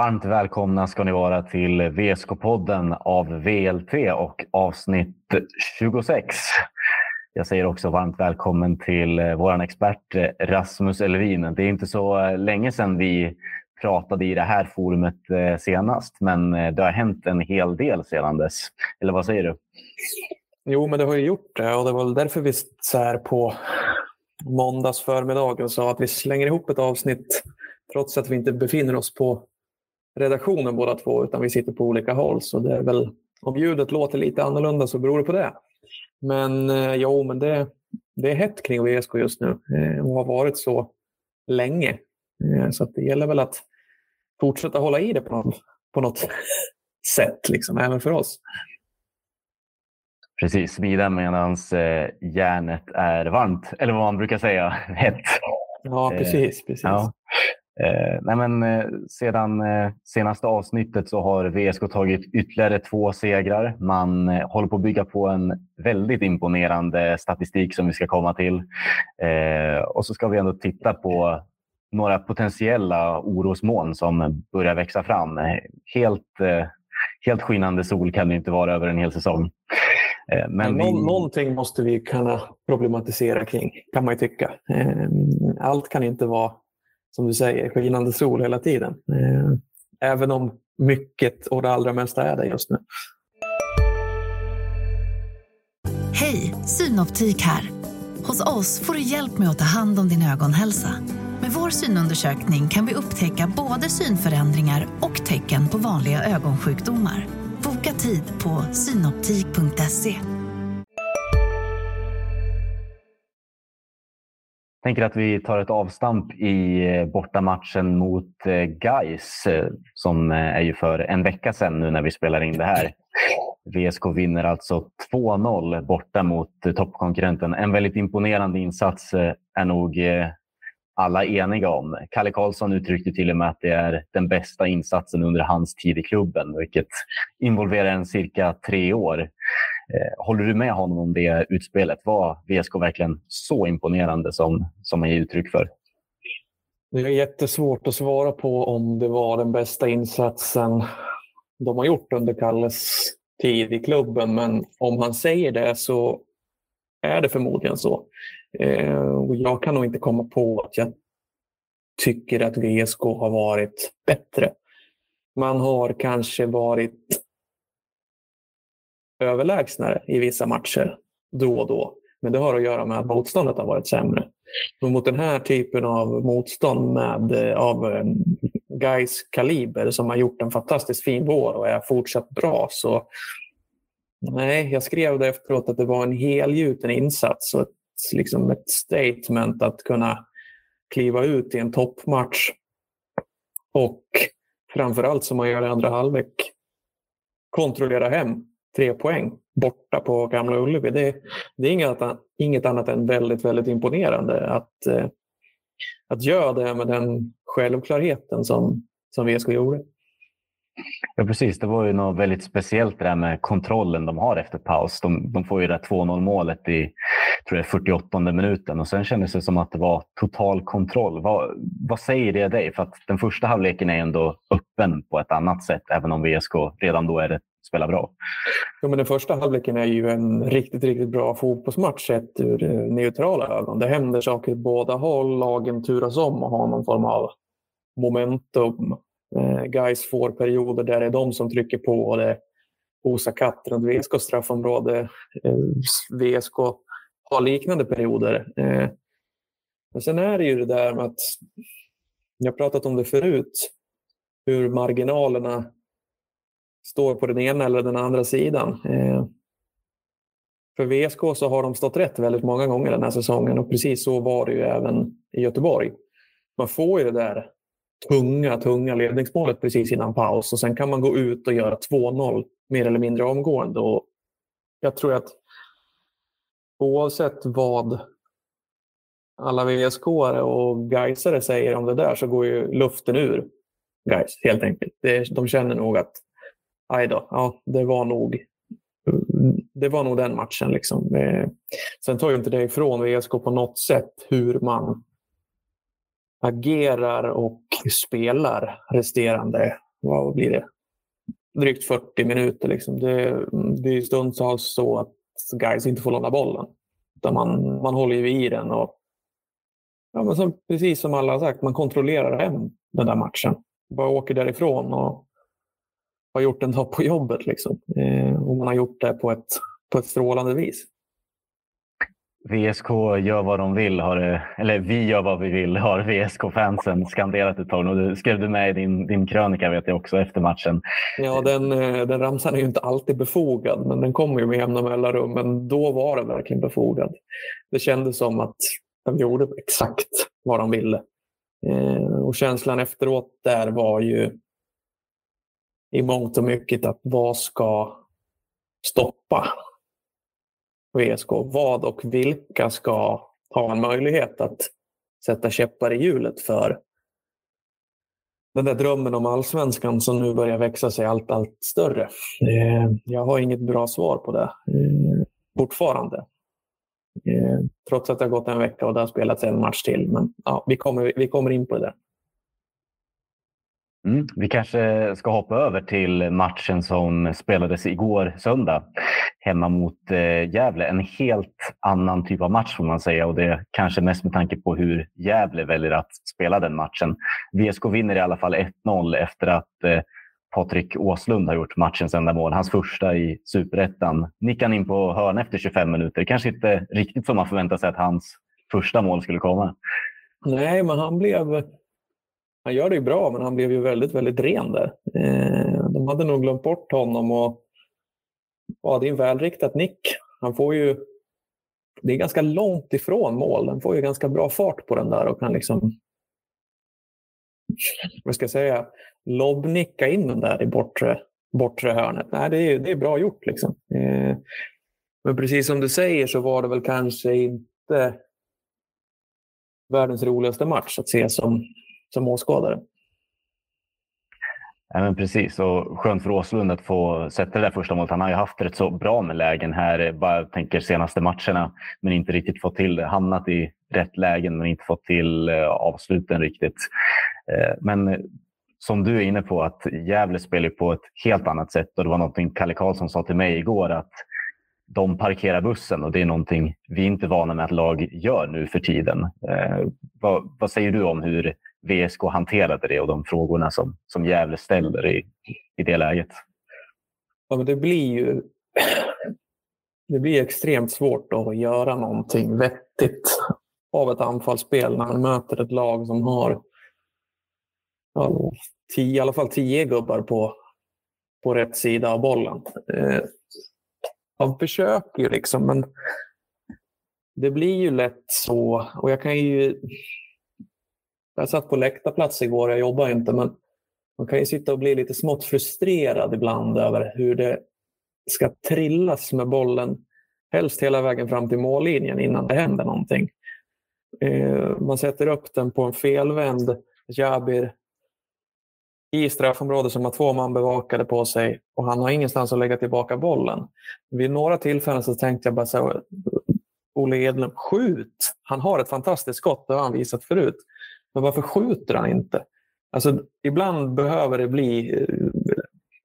Varmt välkomna ska ni vara till VSK-podden av VLT och avsnitt 26. Jag säger också varmt välkommen till eh, vår expert eh, Rasmus Elvin. Det är inte så eh, länge sedan vi pratade i det här forumet senast, men det har hänt en hel del sedan dess. Eller vad säger du? Jo, men det har ju gjort det och det var därför vi så här på måndags förmiddagen sa att vi slänger ihop ett avsnitt trots att vi inte befinner oss på redaktionen båda två utan vi sitter på olika håll. Så det är väl, om ljudet låter lite annorlunda så beror det på det. Men eh, jo, men det, det är hett kring VSK just nu eh, och har varit så länge. Eh, så det gäller väl att fortsätta hålla i det på något, på något sätt, liksom, även för oss. Precis, smida medan eh, järnet är varmt, eller vad man brukar säga, hett. Ja, precis. precis. Ja. Eh, nej men, eh, sedan eh, senaste avsnittet så har VSK tagit ytterligare två segrar. Man håller på att bygga på en väldigt imponerande statistik som vi ska komma till. Och så ska vi ändå titta på några potentiella orosmoln som börjar växa fram. Helt, helt skinande sol kan det inte vara över en hel säsong. Men, Men vi... Någonting måste vi kunna problematisera kring, kan man ju tycka. Allt kan inte vara som du säger, skinande sol hela tiden. Eh, även om mycket och det allra mesta är det just nu. Hej, Synoptik här. Hos oss får du hjälp med att ta hand om din ögonhälsa. Med vår synundersökning kan vi upptäcka både synförändringar och tecken på vanliga ögonsjukdomar. Boka tid på synoptik.se. tänker att vi tar ett avstamp i eh, bortamatchen mot eh, Gais eh, som är ju för en vecka sedan nu när vi spelar in det här. VSK vinner alltså 2-0 borta mot toppkonkurrenten. En väldigt imponerande insats är nog alla eniga om. Kalle Karlsson uttryckte till och med att det är den bästa insatsen under hans tid i klubben, vilket involverar en cirka tre år. Eh, håller du med honom om det utspelet? Var VSK verkligen så imponerande som, som han ger uttryck för? Det är jättesvårt att svara på om det var den bästa insatsen de har gjort under Kalles tid i klubben. Men om han säger det så är det förmodligen så. Eh, jag kan nog inte komma på att jag tycker att VSK har varit bättre. Man har kanske varit överlägsnare i vissa matcher då och då. Men det har att göra med att motståndet har varit sämre. Och mot den här typen av motstånd med, eh, av eh, guys kaliber som har gjort en fantastiskt fin vår och är fortsatt bra så nej, jag skrev det efteråt att det var en helgjuten insats och ett, liksom ett statement att kunna kliva ut i en toppmatch och framförallt som man gör i andra halvlek kontrollera hem tre poäng borta på Gamla Ullevi. Det, det är inget, inget annat än väldigt, väldigt imponerande att, eh, att göra det med den självklarheten som, som VSK gjorde. Ja, precis. Det var ju något väldigt speciellt det där med kontrollen de har efter paus. De, de får ju det 2-0 målet i tror jag, 48 minuten och sen kändes det som att det var total kontroll. Vad, vad säger det dig? För att den första halvleken är ändå öppen på ett annat sätt, även om VSK redan då är det spelar bra. Ja, men den första halvleken är ju en riktigt, riktigt bra fotbollsmatch sett ur eh, neutrala ögon. Det händer saker båda håll. Lagen turas om och har någon form av momentum. Eh, guys får perioder där det är de som trycker på och det osar katt runt VSK straffområde. Eh, VSK har liknande perioder. Eh, men sen är det ju det där med att, jag har pratat om det förut, hur marginalerna står på den ena eller den andra sidan. Eh, för VSK så har de stått rätt väldigt många gånger den här säsongen och precis så var det ju även i Göteborg. Man får ju det där tunga, tunga ledningsmålet precis innan paus och sen kan man gå ut och göra 2-0 mer eller mindre omgående. Och jag tror att oavsett vad alla VSK och Gaisare säger om det där så går ju luften ur Gais helt enkelt. de känner nog att aj då, ja, det var nog det var nog den matchen. Liksom. Eh, sen tar ju inte det ifrån VSK på något sätt hur man agerar och spelar resterande, vad blir det, drygt 40 minuter. Liksom. Det, det är stundtals så att guys inte får låna bollen. Utan man, man håller ju i den. Och, ja, men så, precis som alla har sagt, man kontrollerar hem den där matchen. Bara åker därifrån och har gjort en dag på jobbet. Liksom. Eh, och man har gjort det på ett, på ett strålande vis. VSK gör vad de vill, har, eller vi gör vad vi vill, har VSK-fansen skanderat ett tag. Och det skrev du med i din, din krönika vet jag också efter matchen. Ja, den, eh, den ramsan är ju inte alltid befogad, men den kommer ju med jämna mellanrum. Men då var den verkligen befogad. Det kändes som att de gjorde exakt vad de ville. Eh, och känslan efteråt där var ju i mångt och mycket att vad ska stoppa VSK? Vad och vilka ska ha en möjlighet att sätta käppar i hjulet för den där drömmen om allsvenskan som nu börjar växa sig allt, allt större. Eh, jag har inget bra svar på det eh, fortfarande. Eh, trots att det har gått en vecka och det har spelats en match till. Men ja, vi, kommer, vi kommer in på det. Mm, vi kanske ska hoppa över till matchen som spelades igår söndag hemma mot eh, Gävle. En helt annan typ av match får man säga och det kanske mest med tanke på hur Gävle väljer att spela den matchen. VSK vinner i alla fall 1-0 efter att eh, Patrik Åslund har gjort matchens enda mål. Hans första i superettan. Nickade in på hörn efter 25 minuter. Kanske inte riktigt som man förväntar sig att hans första mål skulle komma. Nej, men han blev han gör det ju bra, men han blev ju väldigt, väldigt ren där. Eh, de hade nog glömt bort honom och ja, det är en välriktad nick. Han får ju... Det är ganska långt ifrån mål. Han får ju ganska bra fart på den där och kan liksom... Vad ska jag säga? Lobbnicka in den där i bortre, bortre hörnet. Nej, det är, det är bra gjort liksom. Eh, men precis som du säger så var det väl kanske inte världens roligaste match att se som, som åskådare. Ja, men precis, och skönt för Åslund att få sätta det där första målet. Han har ju haft rätt så bra med lägen här, eh, bara tänker senaste matcherna, men inte riktigt fått till det. Hamnat i rätt lägen men inte fått till eh, avsluten riktigt. Eh, men som du är inne på, att Gävle spelar på ett helt annat sätt och det var någonting Kalle Karlsson sa till mig igår att de parkerar bussen och det är någonting vi inte är vana med att lag gör nu för tiden. Vad, vad säger du om hur VSK hanterade det och de frågorna som, som Gävle ställer i, i det läget? Ja, men det blir ju det blir extremt svårt att göra någonting vettigt av ett anfallsspel när man möter ett lag som har ja, tio, i alla fall tio gubbar på, på rätt sida av bollen. Eh, man försöker ju liksom, men det blir ju lätt så. Och jag kan ju jag satt på läktarplats igår, jag jobbar inte, men man kan ju sitta och bli lite smått frustrerad ibland över hur det ska trillas med bollen, helst hela vägen fram till mållinjen innan det händer någonting. Eh, man sätter upp den på en felvänd Jabir i straffområdet som har två man bevakade på sig och han har ingenstans att lägga tillbaka bollen. Vid några tillfällen så tänkte jag bara så här, Olle Edlund, skjut! Han har ett fantastiskt skott, det har han visat förut. Men varför skjuter han inte? Alltså, ibland behöver det bli, eh,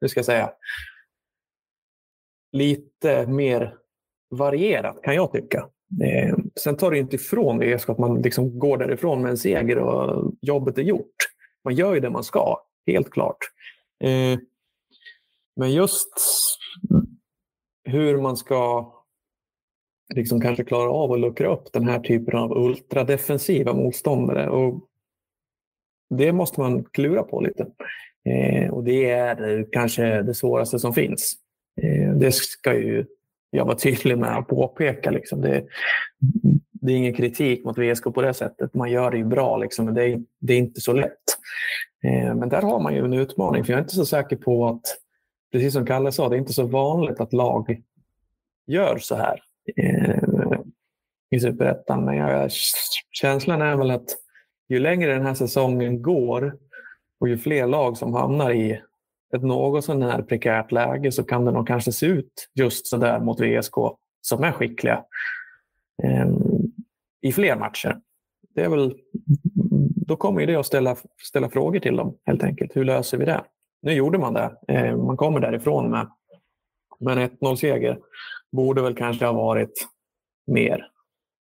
hur ska jag säga, lite mer varierat kan jag tycka. Eh, sen tar det inte ifrån VSK att man liksom går därifrån med en seger och jobbet är gjort. Man gör ju det man ska, helt klart. Eh, men just hur man ska liksom kanske klara av att luckra upp den här typen av ultradefensiva motståndare. Och det måste man klura på lite. Eh, och det är kanske det svåraste som finns. Eh, det ska ju jag vara tydlig med att påpeka. Liksom. Det, det, är ingen kritik mot VSK på det sättet. Man gör det ju bra, liksom, men det är, det är inte så lätt. Eh, men där har man ju en utmaning, för jag är inte så säker på att, precis som Kalle sa, det är inte så vanligt att lag gör så här eh, i Superettan. Men jag, känslan är väl att ju längre den här säsongen går och ju fler lag som hamnar i ett något sån här prekärt läge så kan det nog kanske se ut just sådär mot VSK som är skickliga eh, i fler matcher. Det är väl då kommer det att ställa, ställa frågor till dem helt enkelt. Hur löser vi det? Nu gjorde man det. Eh, man kommer därifrån med, med en 1-0-seger. Borde väl kanske ha varit mer.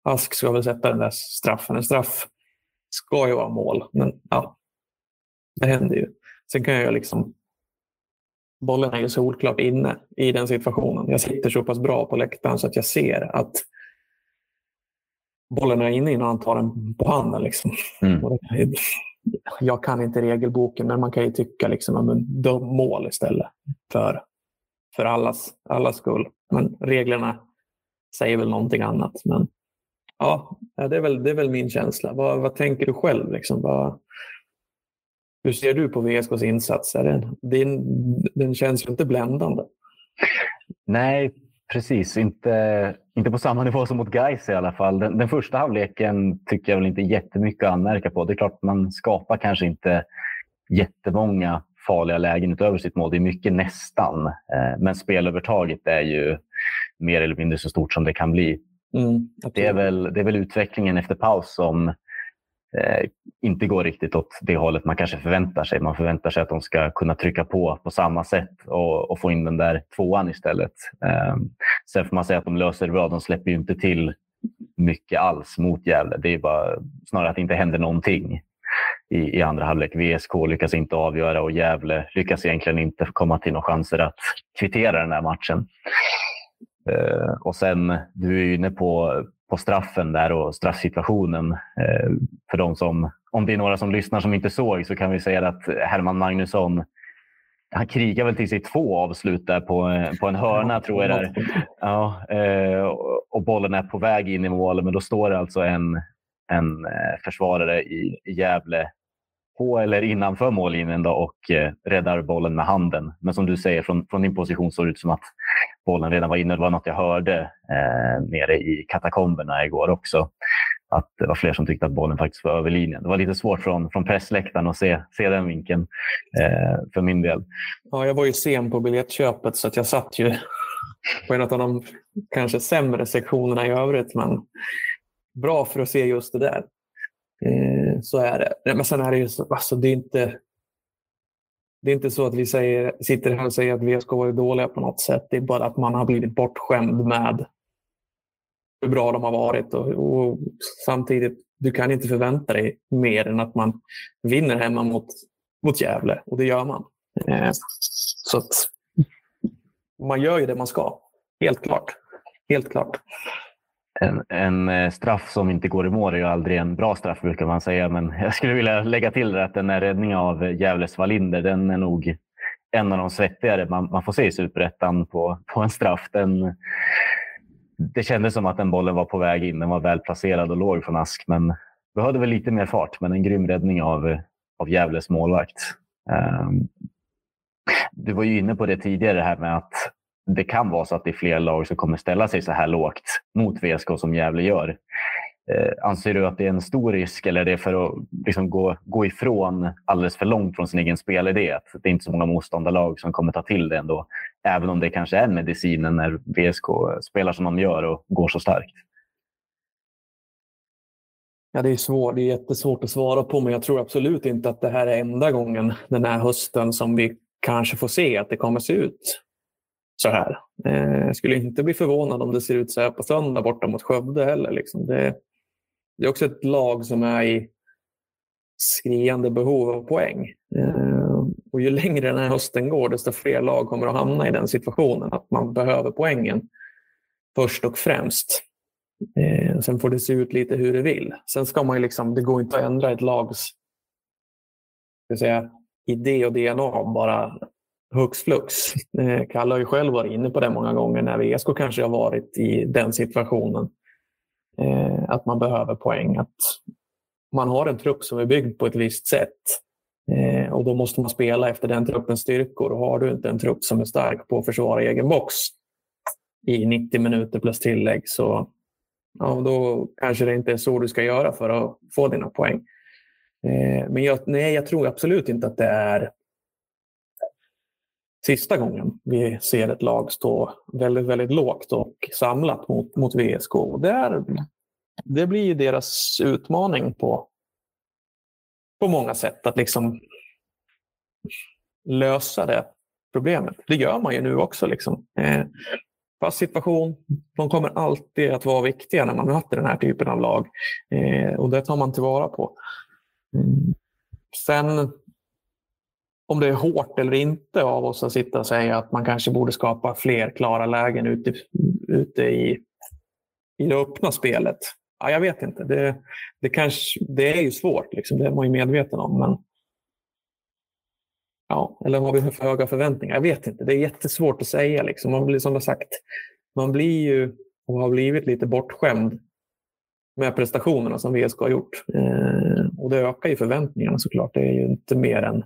Ask ska väl sätta den där straffen. En straff ska ju vara mål, men ja, det händer ju. Sen kan jag liksom bollen är ju solklart inne i den situationen. Jag sitter så pass bra på läktaren så att jag ser att bollen är inne innan han tar den på handen. Liksom. Mm. Jag kan inte regelboken, men man kan ju tycka liksom, att mål istället för, för allas, allas skull. Men reglerna säger väl någonting annat. Men ja, det är väl, det är väl min känsla. Vad, vad tänker du själv? Liksom? Vad, hur ser du på VSKs insats? Den, den, den känns ju inte bländande. Nej, precis. Inte, inte på samma nivå som mot Gais i alla fall. Den, den, första halvleken tycker jag väl inte jättemycket att anmärka på. Det är klart man skapar kanske inte jättemånga farliga lägen utöver sitt mål. Det är mycket nästan. Eh, men spelövertaget är ju mer eller mindre så stort som det kan bli. Mm, det, är väl, det är väl utvecklingen efter paus som eh, inte går riktigt åt det hållet man kanske förväntar sig. Man förväntar sig att de ska kunna trycka på på samma sätt och, och få in den där tvåan istället. Eh, sen får man säga att de löser det bra. De släpper ju inte till mycket alls mot Gävle. Det är bara snarare att det inte händer någonting i, i andra halvlek. VSK lyckas inte avgöra och Gävle lyckas egentligen inte komma till några chanser att kvittera den här matchen. Uh, och sen, du är inne på, på straffen där och straffsituationen. Uh, för de som, om det är några som lyssnar som inte såg så kan vi säga att Herman Magnusson han krigar väl till sig två avslut där på, på en hörna tror jag. Där. Ja, och bollen är på väg in i mål, men då står det alltså en, en försvarare i Gävle på eller innanför mållinjen då och eh, räddar bollen med handen. Men som du säger, från, från din position såg det ut som att bollen redan var inne. Det var något jag hörde eh, nere i katakomberna igår också. Att det var fler som tyckte att bollen faktiskt var över linjen. Det var lite svårt från, från pressläktaren att se, se den vinkeln eh, för min del. Ja, jag var ju sen på biljettköpet så att jag satt ju på en av de kanske sämre sektionerna i övrigt. Men bra för att se just det där. Eh, så är det. Men sen är det ju så, alltså det är inte det är inte så att vi säger, sitter här och säger att VSK var dåliga på något sätt. Det är bara att man har blivit bortskämd med hur bra de har varit. Och, och, samtidigt, du kan inte förvänta dig mer än att man vinner hemma mot, mot Gävle. Och det gör man. Eh, så att man gör ju det man ska. Helt klart. Helt klart en, en, eh, straff som inte går i mål är ju aldrig en bra straff brukar man säga. Men jag skulle vilja lägga till att den här räddningen av eh, Gävles Wallinder, den är nog en av de svettigare man, man får se i Superettan på, på en straff. Den, det kändes som att den bollen var på väg in. Den var väl placerad och låg från Ask, men behövde väl lite mer fart. Men en grym räddning av, eh, av Gävles målvakt. Um, du var ju inne på det tidigare, det här med att det kan vara så att det är fler lag som kommer ställa sig så här lågt mot VSK som Gävle gör. Eh, anser du att det är en stor risk eller är det för att liksom gå, gå ifrån alldeles för långt från sin egen spelidé? Att det är inte så många motståndarlag som kommer ta till det ändå. Även om det kanske är medicinen när VSK spelar som de gör och går så starkt. Ja, det är svårt. Det är jättesvårt att svara på, men jag tror absolut inte att det här är enda gången den här hösten som vi kanske får se att det kommer se ut så här. Eh, jag skulle inte bli förvånad om det ser ut så här på söndag borta mot Skövde heller. Liksom. Det, det, är också ett lag som är i skriande behov av poäng. Eh, och ju längre den här hösten går, desto fler lag kommer att hamna i den situationen att man behöver poängen först och främst. Eh, sen får det se ut lite hur det vill. Sen ska man ju liksom, det går inte att ändra ett lags ska säga, idé och DNA bara hux flux. Eh, Kalle har ju själv varit inne på det många gånger när VSK kanske har varit i den situationen. Eh, att man behöver poäng. Att man har en trupp som är byggd på ett visst sätt. Eh, och då måste man spela efter den truppens styrkor. Och har du inte en trupp som är stark på att försvara egen box i 90 minuter plus tillägg så ja, då kanske det inte är så du ska göra för att få dina poäng. Men jag, nej, jag tror absolut inte att det är sista gången vi ser ett lag stå väldigt, väldigt lågt och samlat mot, mot VSK. Det, är, det blir deras utmaning på, på många sätt att liksom lösa det problemet. Det gör man ju nu också. Liksom. Eh, fast situation, de kommer alltid att vara viktiga när man möter den här typen av lag. Eh, och det tar man tillvara på. Mm. Sen om det är hårt eller inte av oss att sitta och säga att man kanske borde skapa fler klara lägen ute, ute i, i det öppna spelet. Ja, jag vet inte. Det, det, kanske, det är ju svårt, liksom. det är man ju medveten om. Men... Ja, eller har vi för höga förväntningar? Jag vet inte. Det är jättesvårt att säga. Liksom. Man blir, som jag sagt, man blir ju och har blivit lite bortskämd med prestationerna som VSK har gjort. Eh, och det ökar ju förväntningarna såklart. Det är ju inte mer än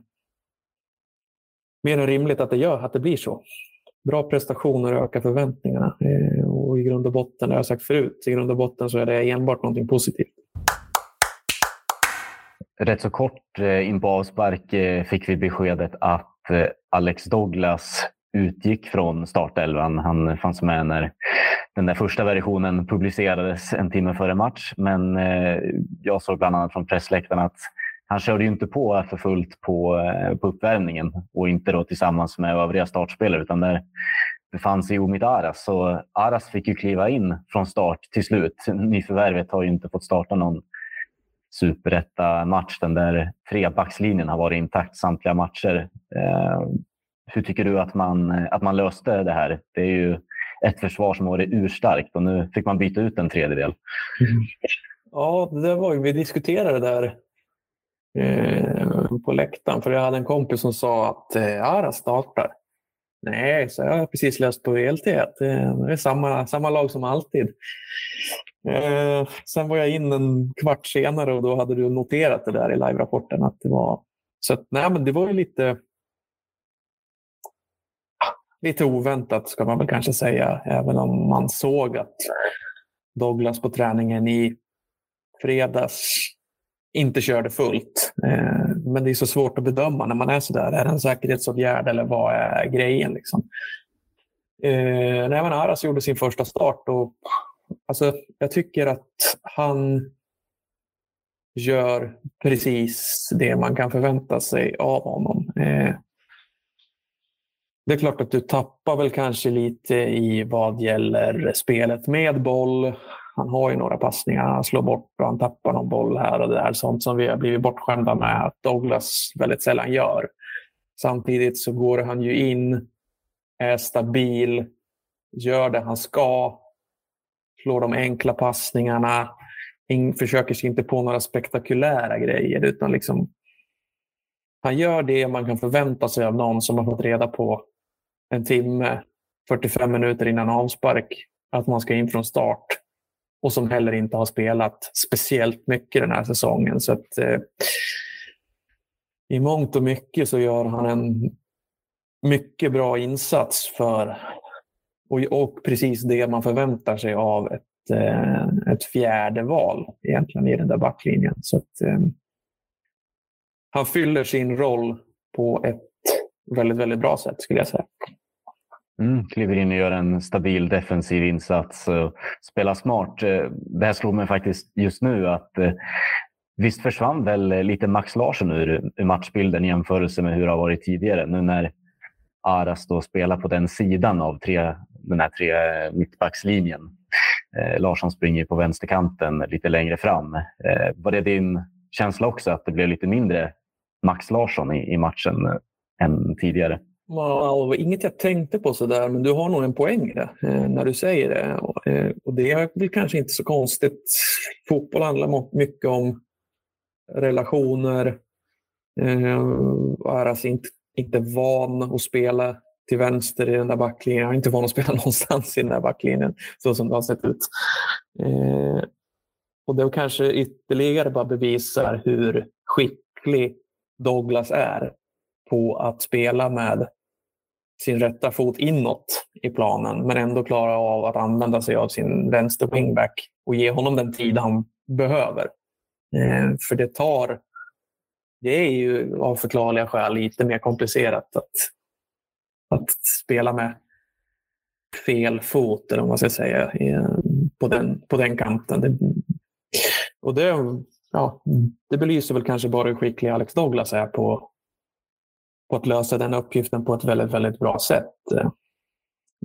mer än rimligt att det gör att det blir så. Bra prestationer ökar förväntningarna. Eh, och i grund och botten, det har jag sagt förut, i grund och botten så är det enbart någonting positivt. Rätt så kort eh, in på avspark eh, fick vi beskedet att Alex Douglas utgick från startelvan. Han fanns med när den där första versionen publicerades en timme före match. Men jag såg bland annat från pressläktaren att han körde ju inte på för fullt på, eh, på uppvärmningen och inte då tillsammans med övriga startspelare utan där befann sig Omid Aras. Så Aras fick ju kliva in från start till slut. Nyförvärvet har ju inte fått starta någon superetta-match. Den där trebackslinjen har varit intakt samtliga matcher. Eh, hur tycker du att man, att man löste det här? Det är ju ett försvar som varit urstarkt och nu fick man byta ut en tredjedel. Mm. Ja, det var ju, vi diskuterade det där eh, på läktaren. För jag hade en kompis som sa att eh, Ara startar. Nej, så jag har precis läst på VLT det är samma, samma lag som alltid. Eh, sen var jag in en kvart senare och då hade du noterat det där i live-rapporten. Att det var, så att, nej, men det var ju lite, lite oväntat ska man väl kanske säga. Även om man såg att Douglas på träningen i fredags inte körde fullt. Eh, men det är så svårt att bedöma när man är så där. Är det en säkerhetsåtgärd eller vad är grejen? Liksom? Eh, nej, men Aras gjorde sin första start och alltså, jag tycker att han gör precis det man kan förvänta sig av honom. Eh, det är klart att du tappar väl kanske lite i vad gäller spelet med boll. Han har ju några passningar han slår bort och han tappar någon boll här och där. Sånt som vi har blivit bortskämda med att Douglas väldigt sällan gör. Samtidigt så går han ju in, är stabil, gör det han ska, slår de enkla passningarna, försöker sig inte på några spektakulära grejer utan liksom han gör det man kan förvänta sig av någon som har fått reda på en timme, 45 minuter innan avspark att man ska in från start och som heller inte har spelat speciellt mycket den här säsongen. Så att, eh, I mångt och mycket så gör han en mycket bra insats för och, och precis det man förväntar sig av ett, eh, ett fjärde val egentligen i den där backlinjen. Så att, eh, han fyller sin roll på ett väldigt, väldigt bra sätt skulle jag säga. Mm, kliver in och gör en stabil defensiv insats och spelar smart. Eh, det här slår mig faktiskt just nu att eh, visst försvann väl eh, lite Max Larsson ur, ur matchbilden i jämförelse med hur det har varit tidigare. Nu när Aras då spelar på den sidan av tre, den här tre mittbackslinjen. Eh, Larsson springer på vänsterkanten lite längre fram. Eh, var det din känsla också att det blev lite mindre Max Larsson i, i matchen än tidigare? Wow, inget jag tänkte på sådär, men du har nog en poäng i det eh, när du säger det. Eh, och, det är väl kanske inte så konstigt. Fotboll handlar mycket om relationer. Eh, Aras är alltså inte, inte van att spela till vänster i den där backlinjen. Han är inte van att spela någonstans i den där backlinjen så som det har sett ut. Eh, och det kanske ytterligare bara bevisar hur skicklig Douglas är på att spela med sin rätta fot inåt i planen men ändå klara av att använda sig av sin vänster wingback och ge honom den tid han behöver. Eh, för det tar... Det är ju av förklarliga skäl lite mer komplicerat att, att spela med fel fot, eller vad man ska säga, på den, på den kanten. Det, och det ja, det belyser väl kanske bara hur skicklig Alex Douglas är på, på att lösa den uppgiften på ett väldigt, väldigt bra sätt.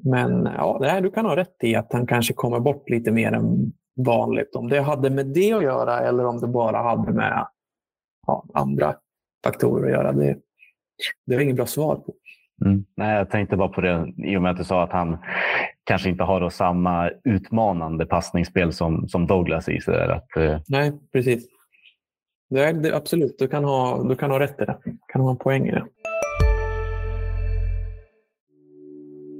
Men ja, du kan ha rätt i att han kanske kommer bort lite mer än vanligt. Om det hade med det att göra eller om det bara hade med ja, andra faktorer att göra, det, det är inget bra svar på. Mm. Nej, jag tänkte bara på det i och med att du sa att han kanske inte har samma utmanande passningsspel som, som Douglas i. Så där, att, eh... Nej, precis. Det är, det, absolut, du kan, ha, du kan ha rätt i det. Du kan ha en poäng i det.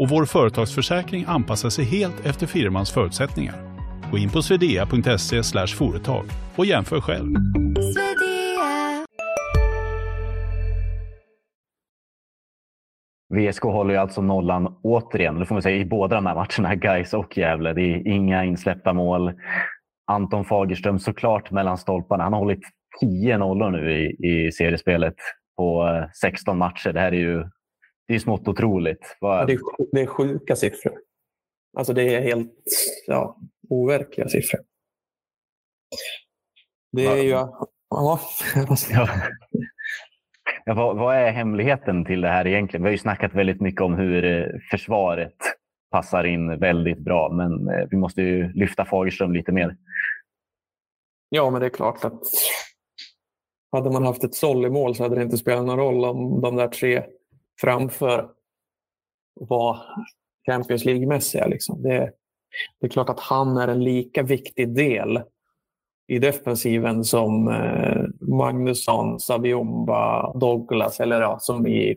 och vår företagsförsäkring anpassar sig helt efter firmans förutsättningar. Gå in på swedea.se företag och jämför själv. VSK håller ju alltså nollan återigen. Det får man säga i båda de här matcherna, Gais och Gävle. Det är inga insläppta mål. Anton Fagerström såklart mellan stolparna. Han har hållit 10 nollor nu i, i seriespelet på eh, 16 matcher. Det här är ju det är smått otroligt. Vad... Det, är, det är sjuka siffror. Alltså det är helt ja, overkliga siffror. Det är ju... Ja. ja. Vad, vad, är hemligheten till det här egentligen? Vi har ju snackat väldigt mycket om hur eh, försvaret passar in väldigt bra, men eh, vi måste ju lyfta Fagerström lite mer. Ja, men det är klart att hade man haft ett såll i mål så hade det inte spelat någon roll om de där tre framför vara Champions League-mässiga. Liksom. Det, det, är klart att han är en lika viktig del i defensiven som eh, Magnusson, Sabiomba, Douglas eller ja, som i,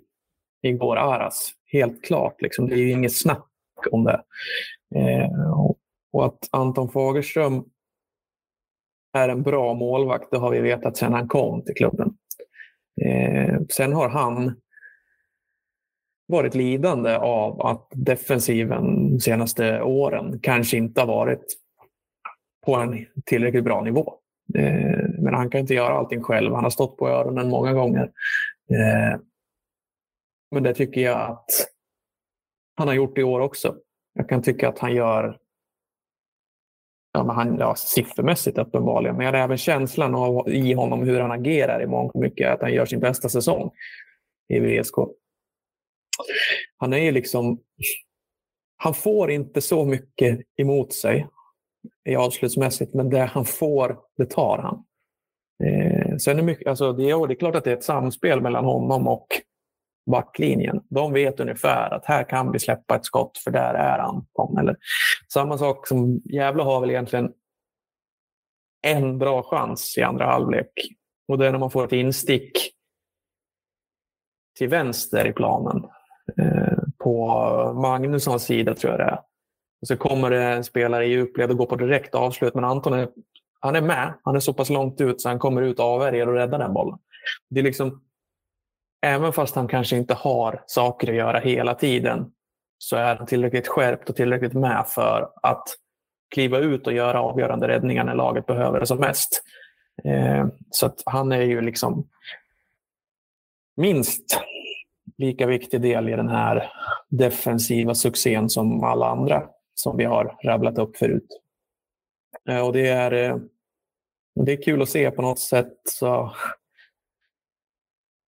igår Aras. Helt klart. Liksom. Det är ju inget snack om det. Eh, och att Anton Fagerström är en bra målvakt, det har vi vetat sedan han kom till klubben. Eh, sen har han varit lidande av att defensiven de senaste åren kanske inte har varit på en tillräckligt bra nivå. Eh, men han kan inte göra allting själv. Han har stått på öronen många gånger. Eh, men det tycker jag att han har gjort i år också. Jag kan tycka att han gör ja, men han, ja, siffermässigt uppenbarligen, men jag har även känslan av, i honom hur han agerar i mångt och mycket, att han gör sin bästa säsong i VSK. Han är ju liksom... Han får inte så mycket emot sig i avslutsmässigt, men det han får, det tar han. Eh, sen är mycket, alltså det, är, det är klart att det är ett samspel mellan honom och backlinjen. De vet ungefär att här kan vi släppa ett skott för där är Anton. Eller, samma sak som Gävle har väl egentligen en bra chans i andra halvlek. Och det är när man får ett instick till vänster i planen. Eh, på Magnussons sida tror jag det är. Och så kommer det en spelare i djupled och går på direkt avslut. Men Anton är, han är med. Han är så pass långt ut så han kommer ut avvärjer och räddar den bollen. Det är liksom, även fast han kanske inte har saker att göra hela tiden så är han tillräckligt skärpt och tillräckligt med för att kliva ut och göra avgörande räddningar när laget behöver det som mest. Eh, så att han är ju liksom minst lika viktig del i den här defensiva succén som alla andra som vi har rabblat upp förut. Eh, och det är, eh, det är kul att se på något sätt så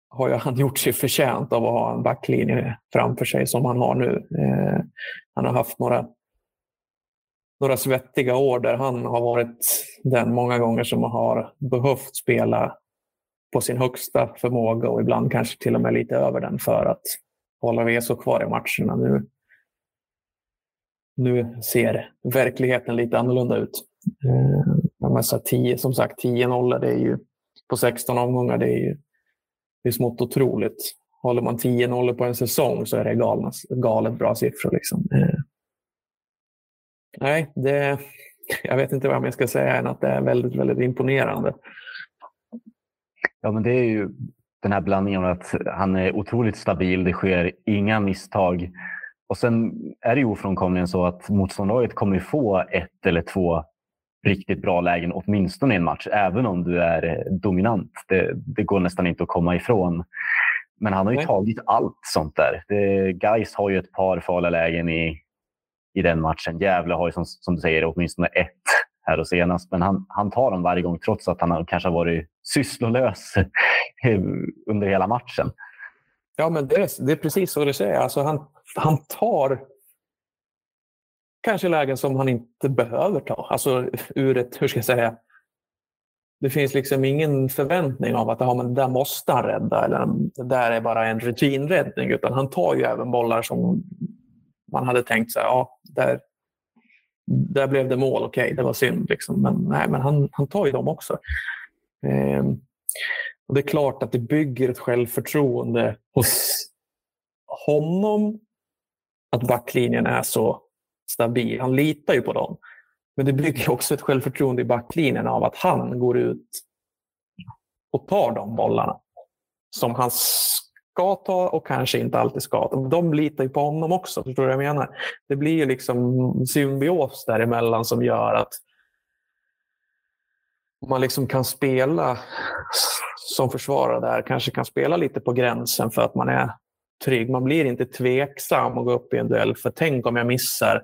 har ju han gjort sig förtjänt av att ha en backlinje framför sig som han har nu. Eh, han har haft några, några svettiga år där han har varit den många gånger som har behövt spela på sin högsta förmåga och ibland kanske till och med lite över den för att hålla VSK kvar i matcherna. Nu, nu ser verkligheten lite annorlunda ut. Eh, så 10, som sagt, 10-0 det är ju på 16 omgångar. Det är ju det är smått otroligt. Håller man 10-0 på en säsong så är det galna, galet bra siffror. Liksom. Eh, nej, det, jag vet inte vad jag ska säga än att det är väldigt, väldigt imponerande. Ja, men det är ju den här blandningen att han är otroligt stabil, det sker inga misstag. Och sen är det ju ofrånkomligen så att motståndarlaget kommer få ett eller två riktigt bra lägen åtminstone i en match, även om du är dominant. Det, det går nästan inte att komma ifrån. Men han har ju Nej. tagit allt sånt där. Det, Geis har ju ett par farliga lägen i, i den matchen. Gävle har ju som, som du säger åtminstone ett här och senast. Men han, han tar dem varje gång trots att han kanske har varit sysslolös under hela matchen. Ja, men det är, det är precis så det säger. Alltså han, han tar kanske lägen som han inte behöver ta. Alltså ur ett, hur ska jag säga, det finns liksom ingen förväntning av att ja, men det där måste han rädda eller det där är bara en rutinräddning. Utan han tar ju även bollar som man hade tänkt sig, ja, där, där blev det mål, okej, okay, det var synd. Liksom. Men, nej, men han, han tar ju dem också. Eh, och Det är klart att det bygger ett självförtroende hos honom att backlinjen är så stabil. Han litar ju på dem. Men det bygger också ett självförtroende i backlinjen av att han går ut och tar de bollarna som han ska ta och kanske inte alltid ska ta. De litar ju på honom också. Förstår du vad jag menar? Det blir ju liksom symbios däremellan som gör att man liksom kan spela som försvarare där, kanske kan spela lite på gränsen för att man är trygg. Man blir inte tveksam att gå upp i en duell, för tänk om jag missar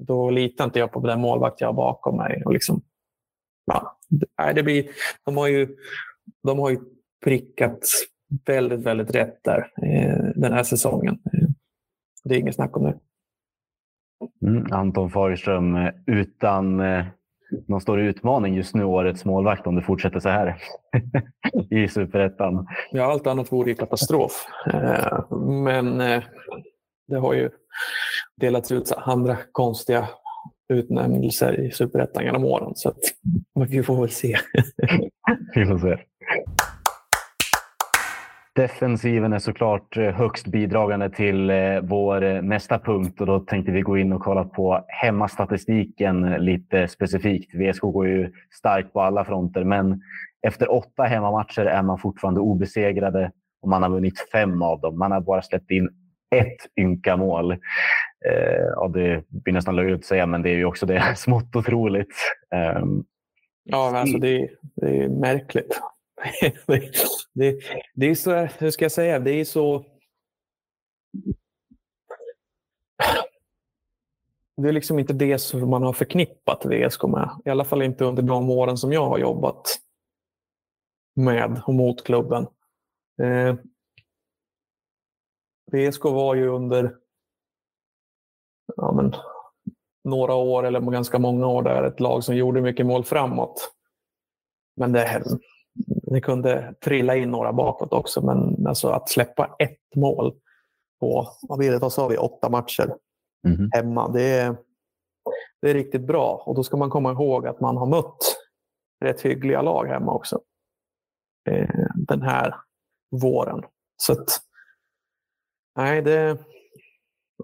då litar inte jag på den målvakt jag har bakom mig. Och liksom, ja, det blir, de, har ju, de har ju prickat väldigt, väldigt rätt där eh, den här säsongen. Det är inget snack om det. Mm, Anton Fagerström, eh, utan eh, någon stor utmaning just nu, årets målvakt, om det fortsätter så här i superettan. Ja, allt annat vore ju katastrof. Eh, men eh, det har ju delats ut andra konstiga utnämnelser i Superettan genom åren. Så att, vi får väl se. vi får se. Defensiven är såklart eh, högst bidragande till eh, vår eh, nästa punkt och då tänkte vi gå in och kolla på hemmastatistiken lite specifikt. VSK går ju starkt på alla fronter, men efter åtta hemmamatcher är man fortfarande obesegrade och man har vunnit fem av dem. Man har bara släppt in ett ynka mål. Ja, det blir nästan löjligt att säga, men det är ju också det smått otroligt. Eh, ja, alltså det, det är märkligt. det, det, är så, hur ska jag säga, det är så... Det är liksom inte det som man har förknippat VSK med. I alla fall inte under de åren som jag har jobbat med och mot klubben. Eh, VSK var ju under ja, men, några år, eller ganska många år, där ett lag som gjorde mycket mål framåt. Men det, det kunde trilla in några bakåt också. Men alltså att släppa ett mål på, vad blir det, vad sa vi, åtta matcher mm. hemma. Det är, det är riktigt bra. Och då ska man komma ihåg att man har mött rätt hyggliga lag hemma också. Eh, den här våren. Så att, nej, det,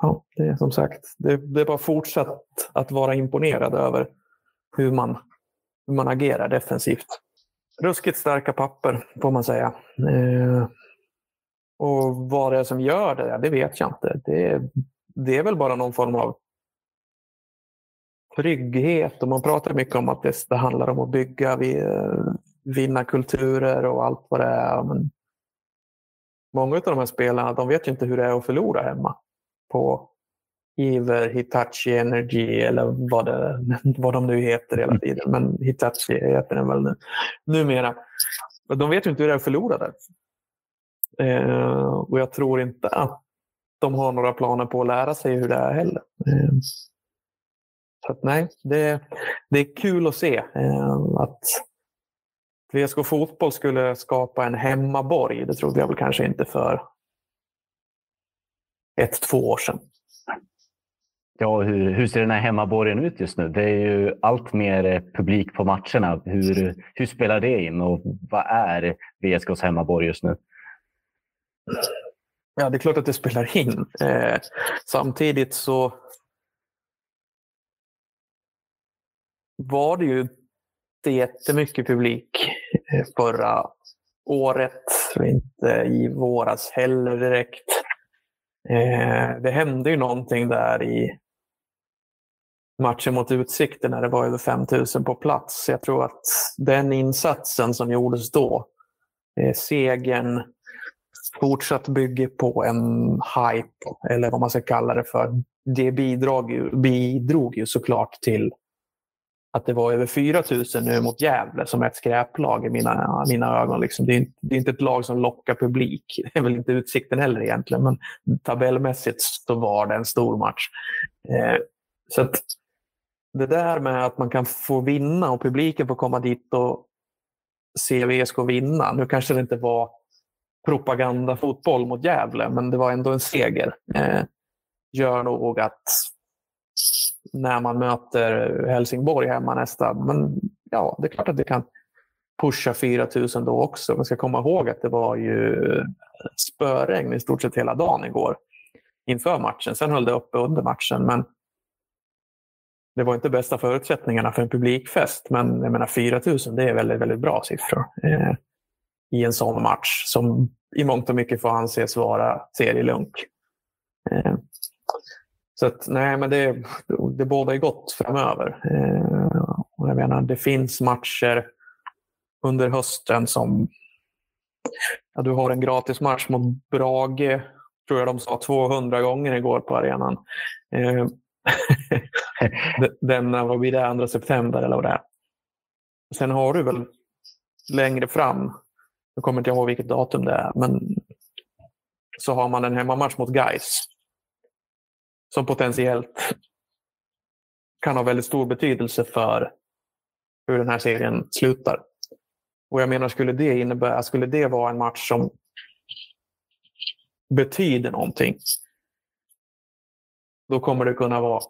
ja, det är som sagt, det, det är bara fortsatt att vara imponerad över hur man, hur man agerar defensivt. Ruskigt starka papper får man säga. Eh, och vad det är som gör det, det vet jag inte. Det, det är väl bara någon form av trygghet och man pratar mycket om att det, det handlar om att bygga, vi, eh, vinna kulturer och allt vad det är. Men många av de här spelarna de vet ju inte hur det är att förlora hemma på Iver, Hitachi Energy eller vad, det, vad de nu heter hela mm. tiden. Men Hitachi heter den väl nu, numera. De vet ju inte hur det är att förlora där. Eh, och jag tror inte att de har några planer på att lära sig hur det är heller. Eh, så att, nej, det, det är kul att se eh, att VSK Fotboll skulle skapa en hemmaborg. Det trodde jag väl kanske inte för ett, två år sedan. Ja, hur, hur ser den här hemmaborgen ut just nu? Det är ju allt mer eh, publik på matcherna. Hur, hur spelar det in och vad är VSKs hemmaborg just nu? Ja, det är klart att det spelar in. Eh, samtidigt så var det ju inte jättemycket publik eh, förra året, inte i våras heller direkt. Eh, det hände ju någonting där i matchen mot Utsikten när det var över 5000 på plats. Jag tror att den insatsen som gjordes då, eh, segern, fortsatt bygger på en hype, eller vad man ska kalla det för. Det bidrog ju, bidrog ju såklart till att det var över 4000 nu mot Gävle som är ett skräplag i mina, mina ögon. Liksom. Det, är inte, det är inte ett lag som lockar publik. Det är väl inte Utsikten heller egentligen, men tabellmässigt så var det en stor match. Eh, så att det där med att man kan få vinna och publiken får komma dit och se VSK vinna. Nu kanske det inte var propagandafotboll mot Gävle, men det var ändå en seger. Eh, gör nog att när man möter Helsingborg hemma nästa, men ja, det är klart att det kan pusha 4000 då också. Man ska komma ihåg att det var ju spöregn i stort sett hela dagen igår inför matchen. Sen höll det uppe under matchen, men det var inte bästa förutsättningarna för en publikfest. Men jag menar 4 000, det är väldigt, väldigt bra siffror. Eh, i en sån match som i mångt och mycket får anses vara serielunk. Eh, så att, nej, men det, det bådar gott framöver. Eh, och jag menar, det finns matcher under hösten som... Ja, du har en gratis match mot Brage, tror jag de sa 200 gånger igår på arenan. Eh, denna, den, vad blir det, 2 september eller vad det är. Sen har du väl längre fram jag kommer inte ihåg vilket datum det är, men så har man en hemmamatch mot Gais som potentiellt kan ha väldigt stor betydelse för hur den här serien slutar. Och jag menar, skulle det innebära, skulle det vara en match som betyder någonting, då kommer det kunna vara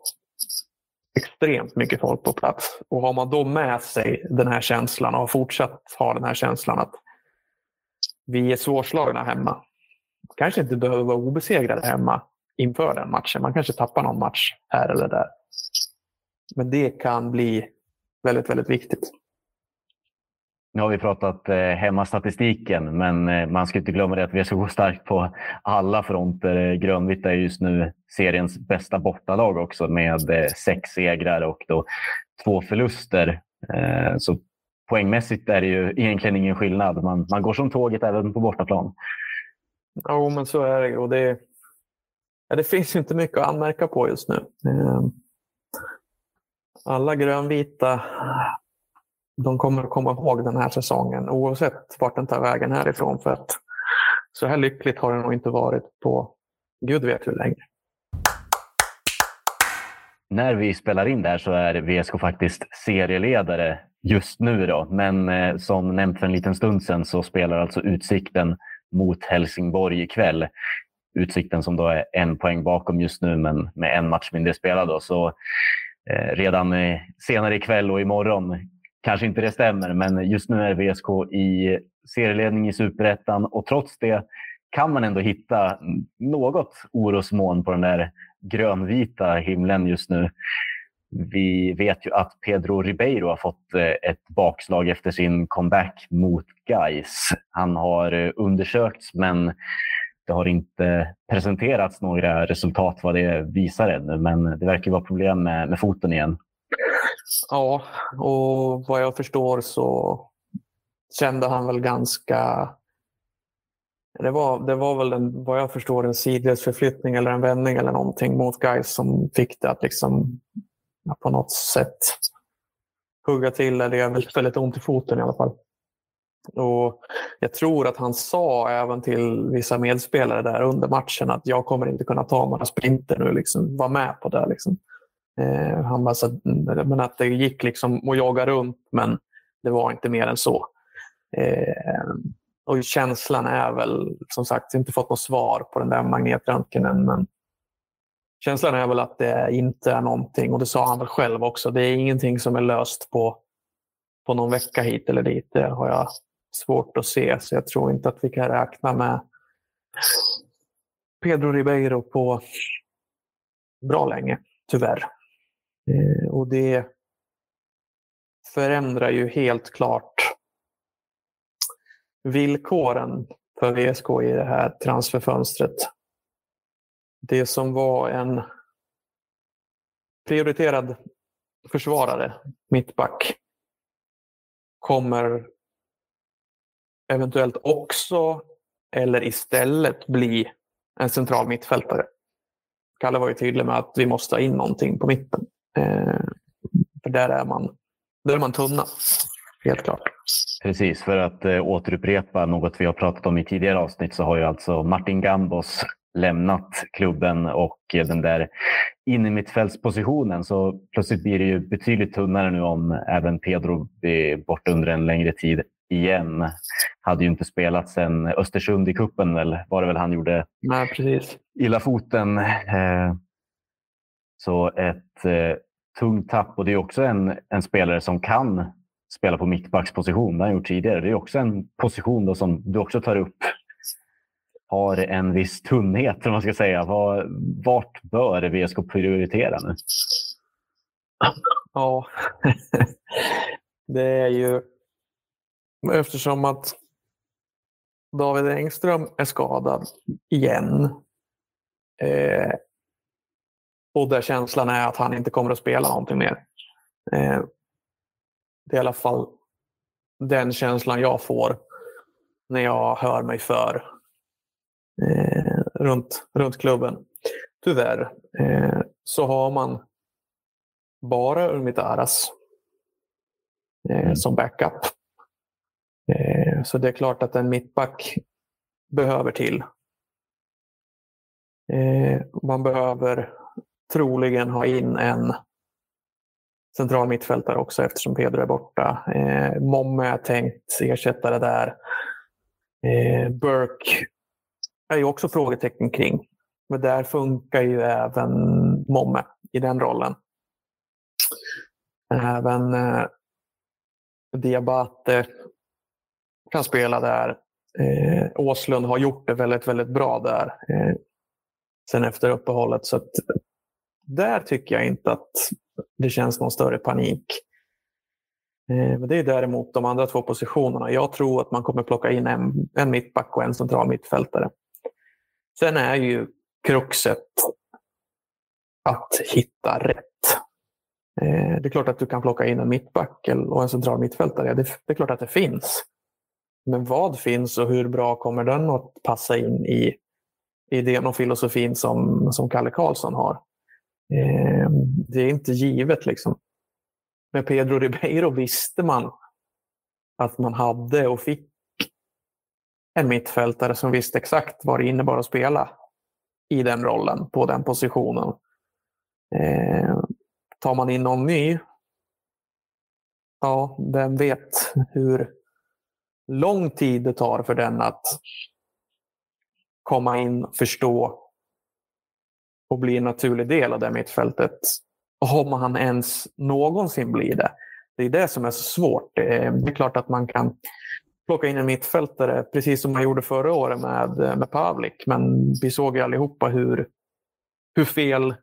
extremt mycket folk på plats. Och har man då med sig den här känslan och har fortsatt ha den här känslan att vi är svårslagna hemma. Kanske inte behöver vara obesegrade hemma inför den matchen. Man kanske tappar någon match här eller där. Men det kan bli väldigt, väldigt viktigt. Nu har vi pratat eh, hemmastatistiken, men eh, man ska inte glömma det att vi är så starkt på alla fronter. Eh, Grönvitt är just nu seriens bästa bortalag också med eh, sex segrar och då två förluster. Eh, så poängmässigt är det ju egentligen ingen skillnad. Man, man går som tåget även på bortaplan. Jo, men så är det. Och det, ja, det finns inte mycket att anmärka på just nu. Eh, alla grönvita de kommer att komma ihåg den här säsongen oavsett vart den tar vägen härifrån. För att så här lyckligt har det nog inte varit på gud vet hur länge. När vi spelar in det här så är VSK faktiskt serieledare just nu. Då. Men eh, som nämnt för en liten stund sedan så spelar alltså Utsikten mot Helsingborg ikväll. Utsikten som då är en poäng bakom just nu men med en match mindre spelad. Då. Så eh, redan eh, senare ikväll och imorgon kanske inte det stämmer men just nu är VSK i serieledning i superettan och trots det kan man ändå hitta något orosmoln på den där grönvita himlen just nu. Vi vet ju att Pedro Ribeiro har fått eh, ett bakslag efter sin comeback mot Gais. Han har eh, undersökts men det har inte presenterats några resultat vad det visar ännu. Men det verkar vara problem med, med foten igen. Ja, och vad jag förstår så kände han väl ganska... Det var, det var väl en, vad jag förstår en sidledsförflyttning eller en vändning eller någonting mot Gais som fick det att liksom på något sätt hugga till. Det gör väldigt, väldigt ont i foten i alla fall. Och jag tror att han sa även till vissa medspelare där under matchen att jag kommer inte kunna ta några sprinter nu. Liksom, var med på det. Liksom. Eh, han bara, så, men att det gick liksom att jaga runt men det var inte mer än så. Eh, och känslan är väl som sagt, inte fått något svar på den där magnetröntgenen men Känslan är väl att det inte är någonting, och det sa han väl själv också, det är ingenting som är löst på, på någon vecka hit eller dit. Det har jag svårt att se, så jag tror inte att vi kan räkna med Pedro Ribeiro på bra länge, tyvärr. Eh, och det förändrar ju helt klart villkoren för VSK i det här transferfönstret. Det som var en prioriterad försvarare, mittback, kommer eventuellt också eller istället bli en central mittfältare. Kalle var ju tydlig med att vi måste ha in någonting på mitten. Eh, för där är man, där är man tunna, helt klart. Precis, för att eh, återupprepa något vi har pratat om i tidigare avsnitt så har ju alltså Martin Gambos lämnat klubben och den där innermittfältspositionen så plötsligt blir det ju betydligt tunnare nu om även Pedro är borta under en längre tid igen. Hade ju inte spelat sedan Östersund i kuppen väl, var det väl han gjorde Nej, precis. illa foten. Så ett eh, tungt tapp och det är också en, en spelare som kan spela på mittbacksposition. Det har han gjort tidigare. Det är också en position då som du också tar upp har en viss tunnhet, om man ska säga. Var, vart bör VSK prioritera nu? Ja, det är ju eftersom att David Engström är skadad igen. Eh, och där känslan är att han inte kommer att spela någonting mer. Eh, det är i alla fall den känslan jag får när jag hör mig för eh, runt, runt klubben. Tyvärr eh, så har man bara Urmitaras eh, mm. som backup. Så det är klart att en mittback behöver till. Man behöver troligen ha in en central mittfältare också eftersom Pedro är borta. Eh, Momme är tänkt ersättare där. Eh, Burke är ju också frågetecken kring. Men där funkar ju även Momme i den rollen. Även eh, Diabate kan spela där. Eh, Åslund har gjort det väldigt, väldigt bra där eh, sen efter uppehållet. Så att, där tycker jag inte att det känns någon större panik. Eh, men det är däremot de andra två positionerna. Jag tror att man kommer plocka in en, en mittback och en central mittfältare. Sen är ju kruxet att hitta rätt. Eh, det är klart att du kan plocka in en mittback och en central mittfältare. Det, är klart att det finns. Men vad finns och hur bra kommer den att passa in i idén och filosofin som, som Kalle Karlsson har? Eh, det är inte givet. liksom. Med Pedro Ribeiro visste man att man hade och fick en mittfältare som visste exakt vad det innebar att spela i den rollen, på den positionen. Eh, tar man in någon ny, ja, vem vet hur lång tid det tar för den att komma in, förstå och bli en naturlig del av det mittfältet. Om han ens någonsin blir det. Det är det som är så svårt. Eh, det är klart att man kan plocka in en mittfältare, precis som man gjorde förra året med, eh, med Pavlik. Men vi såg ju allihopa hur, hur fel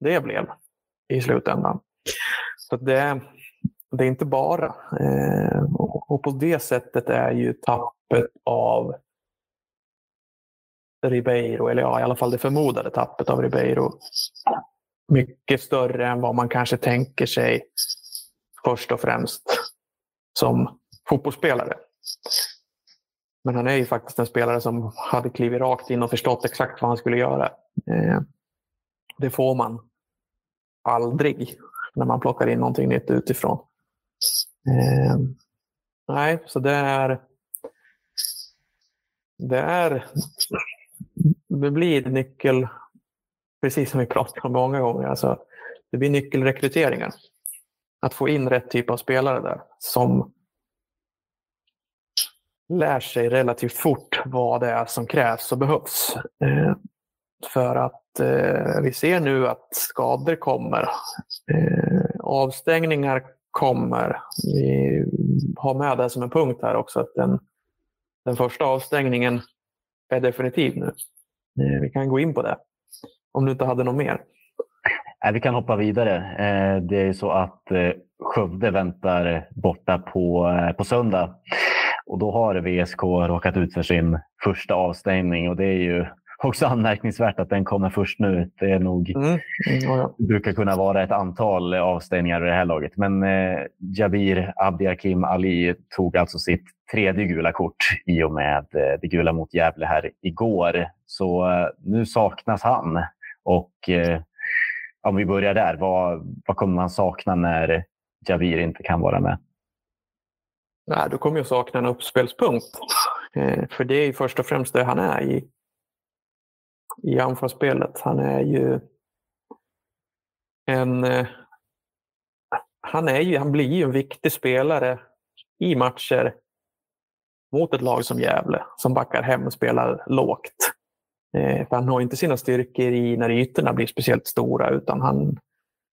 det blev i slutändan. Så det, det är inte bara. Eh, och på det sättet är ju tappet av Ribeiro, eller ja, i alla fall det förmodade tappet av Ribeiro, mycket större än vad man kanske tänker sig först och främst som fotbollsspelare. Men han är ju faktiskt en spelare som hade klivit rakt in och förstått exakt vad han skulle göra. Eh, det får man aldrig när man plockar in någonting nytt utifrån. Eh, nej, så det är... Det är... Det blir nyckel, precis som vi pratat om många gånger. Alltså, det blir nyckelrekryteringar. Att få in rätt typ av spelare där som lär sig relativt fort vad det är som krävs och behövs. Eh, för att eh, vi ser nu att skador kommer. Eh, avstängningar kommer. Vi har med det som en punkt här också. att Den, den första avstängningen är definitiv nu. Eh, vi kan gå in på det. Om du inte hade något mer. Vi kan hoppa vidare. Eh, det är så att eh, Skövde väntar borta på, på söndag. Och då har VSK råkat ut för sin första avstängning och det är ju också anmärkningsvärt att den kommer först nu. Det är nog, mm. Mm, ja. brukar kunna vara ett antal avstängningar i det här laget. Men eh, Jabir Abdiakim Ali tog alltså sitt tredje gula kort i och med eh, det gula mot Gävle här igår. Så eh, nu saknas han. Och eh, om vi börjar där, vad, vad kommer man sakna när Jabir inte kan vara med? Nej, du kommer ju sakna en uppspelspunkt. Eh, för det är ju först och främst det han är i, i anfallsspelet. Han är ju en... Eh, han, är ju, han blir ju en viktig spelare i matcher mot ett lag som Gävle som backar hem och spelar lågt. Eh, för han har inte sina styrkor i när ytorna blir speciellt stora utan han,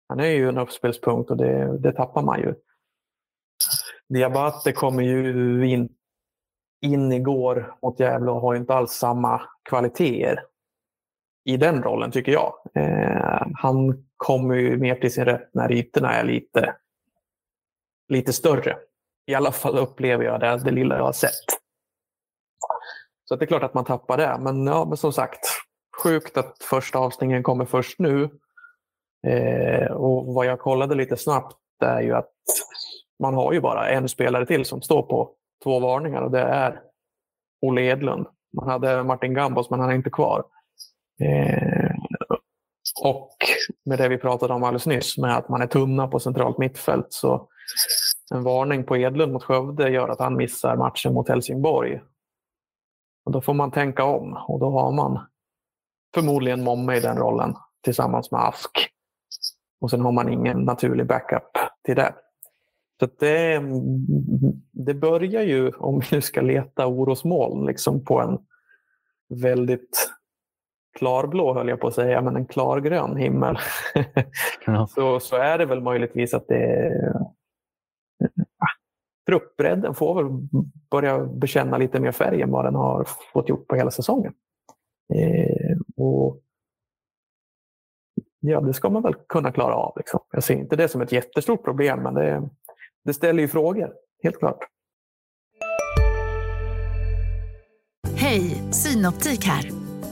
han är ju en uppspelspunkt och det, det tappar man ju. Diabate kommer ju in, in igår mot Gävle och har inte alls samma kvaliteter i den rollen tycker jag. Eh, han kommer ju mer till sin rätt när ytorna är lite, lite större. I alla fall upplever jag det, det lilla jag har sett. Så det är klart att man tappar det. Men, ja, men som sagt, sjukt att första avstängningen kommer först nu. Eh, och vad jag kollade lite snabbt är ju att man har ju bara en spelare till som står på två varningar och det är Olle Edlund. Man hade Martin Gambos men han är inte kvar. Eh, och med det vi pratade om alldeles nyss med att man är tunna på centralt mittfält så en varning på Edlund mot Skövde gör att han missar matchen mot Helsingborg. Och då får man tänka om och då har man förmodligen Momme i den rollen tillsammans med Ask. Och sen har man ingen naturlig backup till det. Så det, det börjar ju, om vi nu ska leta orosmoln, liksom på en väldigt klarblå höll jag på att säga, men en klargrön himmel. Ja. så, så är det väl möjligtvis att det truppbredden får väl börja bekänna lite mer färg än vad den har fått gjort på hela säsongen. Eh, och Ja, det ska man väl kunna klara av. Liksom. Jag ser inte det som ett jättestort problem, men det, det ställer ju frågor, helt klart. Hej, Synoptik här.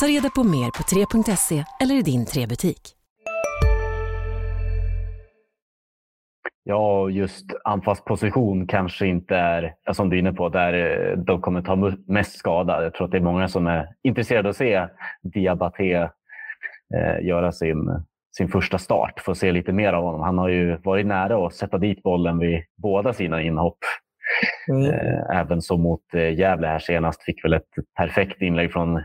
Ta reda på mer på 3.se eller i din 3-butik. Ja, just anfallsposition kanske inte är, som du är inne på, där eh, de kommer ta mest skada. Jag tror att det är många som är intresserade av att se Diabaté eh, göra sin sin första start. Få se lite mer av honom. Han har ju varit nära att sätta dit bollen vid båda sina inhopp. Mm. Eh, även som mot eh, Gävle här senast. Fick väl ett perfekt inlägg från,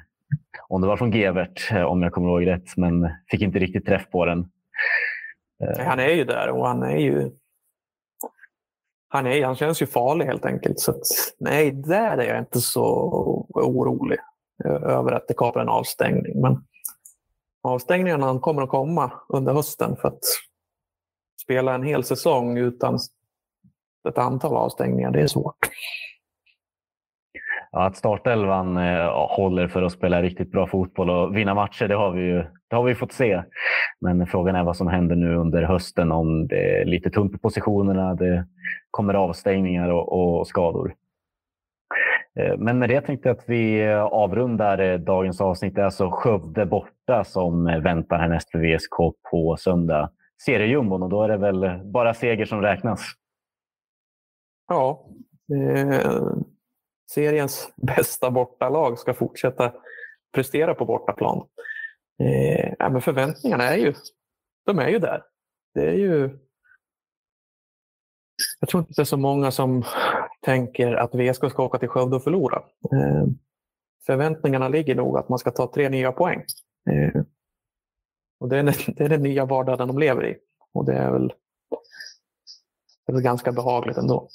om det var från Gevert, eh, om jag kommer ihåg rätt, men fick inte riktigt träff på den. Han är ju där och han är ju han, är, han känns ju farlig helt enkelt. Så att, nej, där är jag inte så orolig eh, över att det kommer en avstängning. Men avstängningarna kommer att komma under hösten för att spela en hel säsong utan ett antal avstängningar, det är svårt. Ja, att startelvan eh, håller för att spela riktigt bra fotboll och vinna matcher, det har vi ju det har vi fått se. Men frågan är vad som händer nu under hösten om det är lite tunt på positionerna, det kommer avstängningar och, och skador. Eh, men med det tänkte jag att vi avrundar eh, dagens avsnitt. Det är alltså Skövde borta som väntar härnäst för VSK på söndag. Seriejumbon och då är det väl bara seger som räknas. Ja, eh, seriens bästa bortalag ska fortsätta prestera på bortaplan. Eh, ja, men förväntningarna är ju, de är ju där. Det är ju jag tror inte det är så många som tänker att VSK ska åka till Skövde och förlora. Eh, förväntningarna ligger nog att man ska ta tre nya poäng. Eh, och det, är, det är den nya vardagen de lever i. Och det är väl, det är väl ganska behagligt ändå.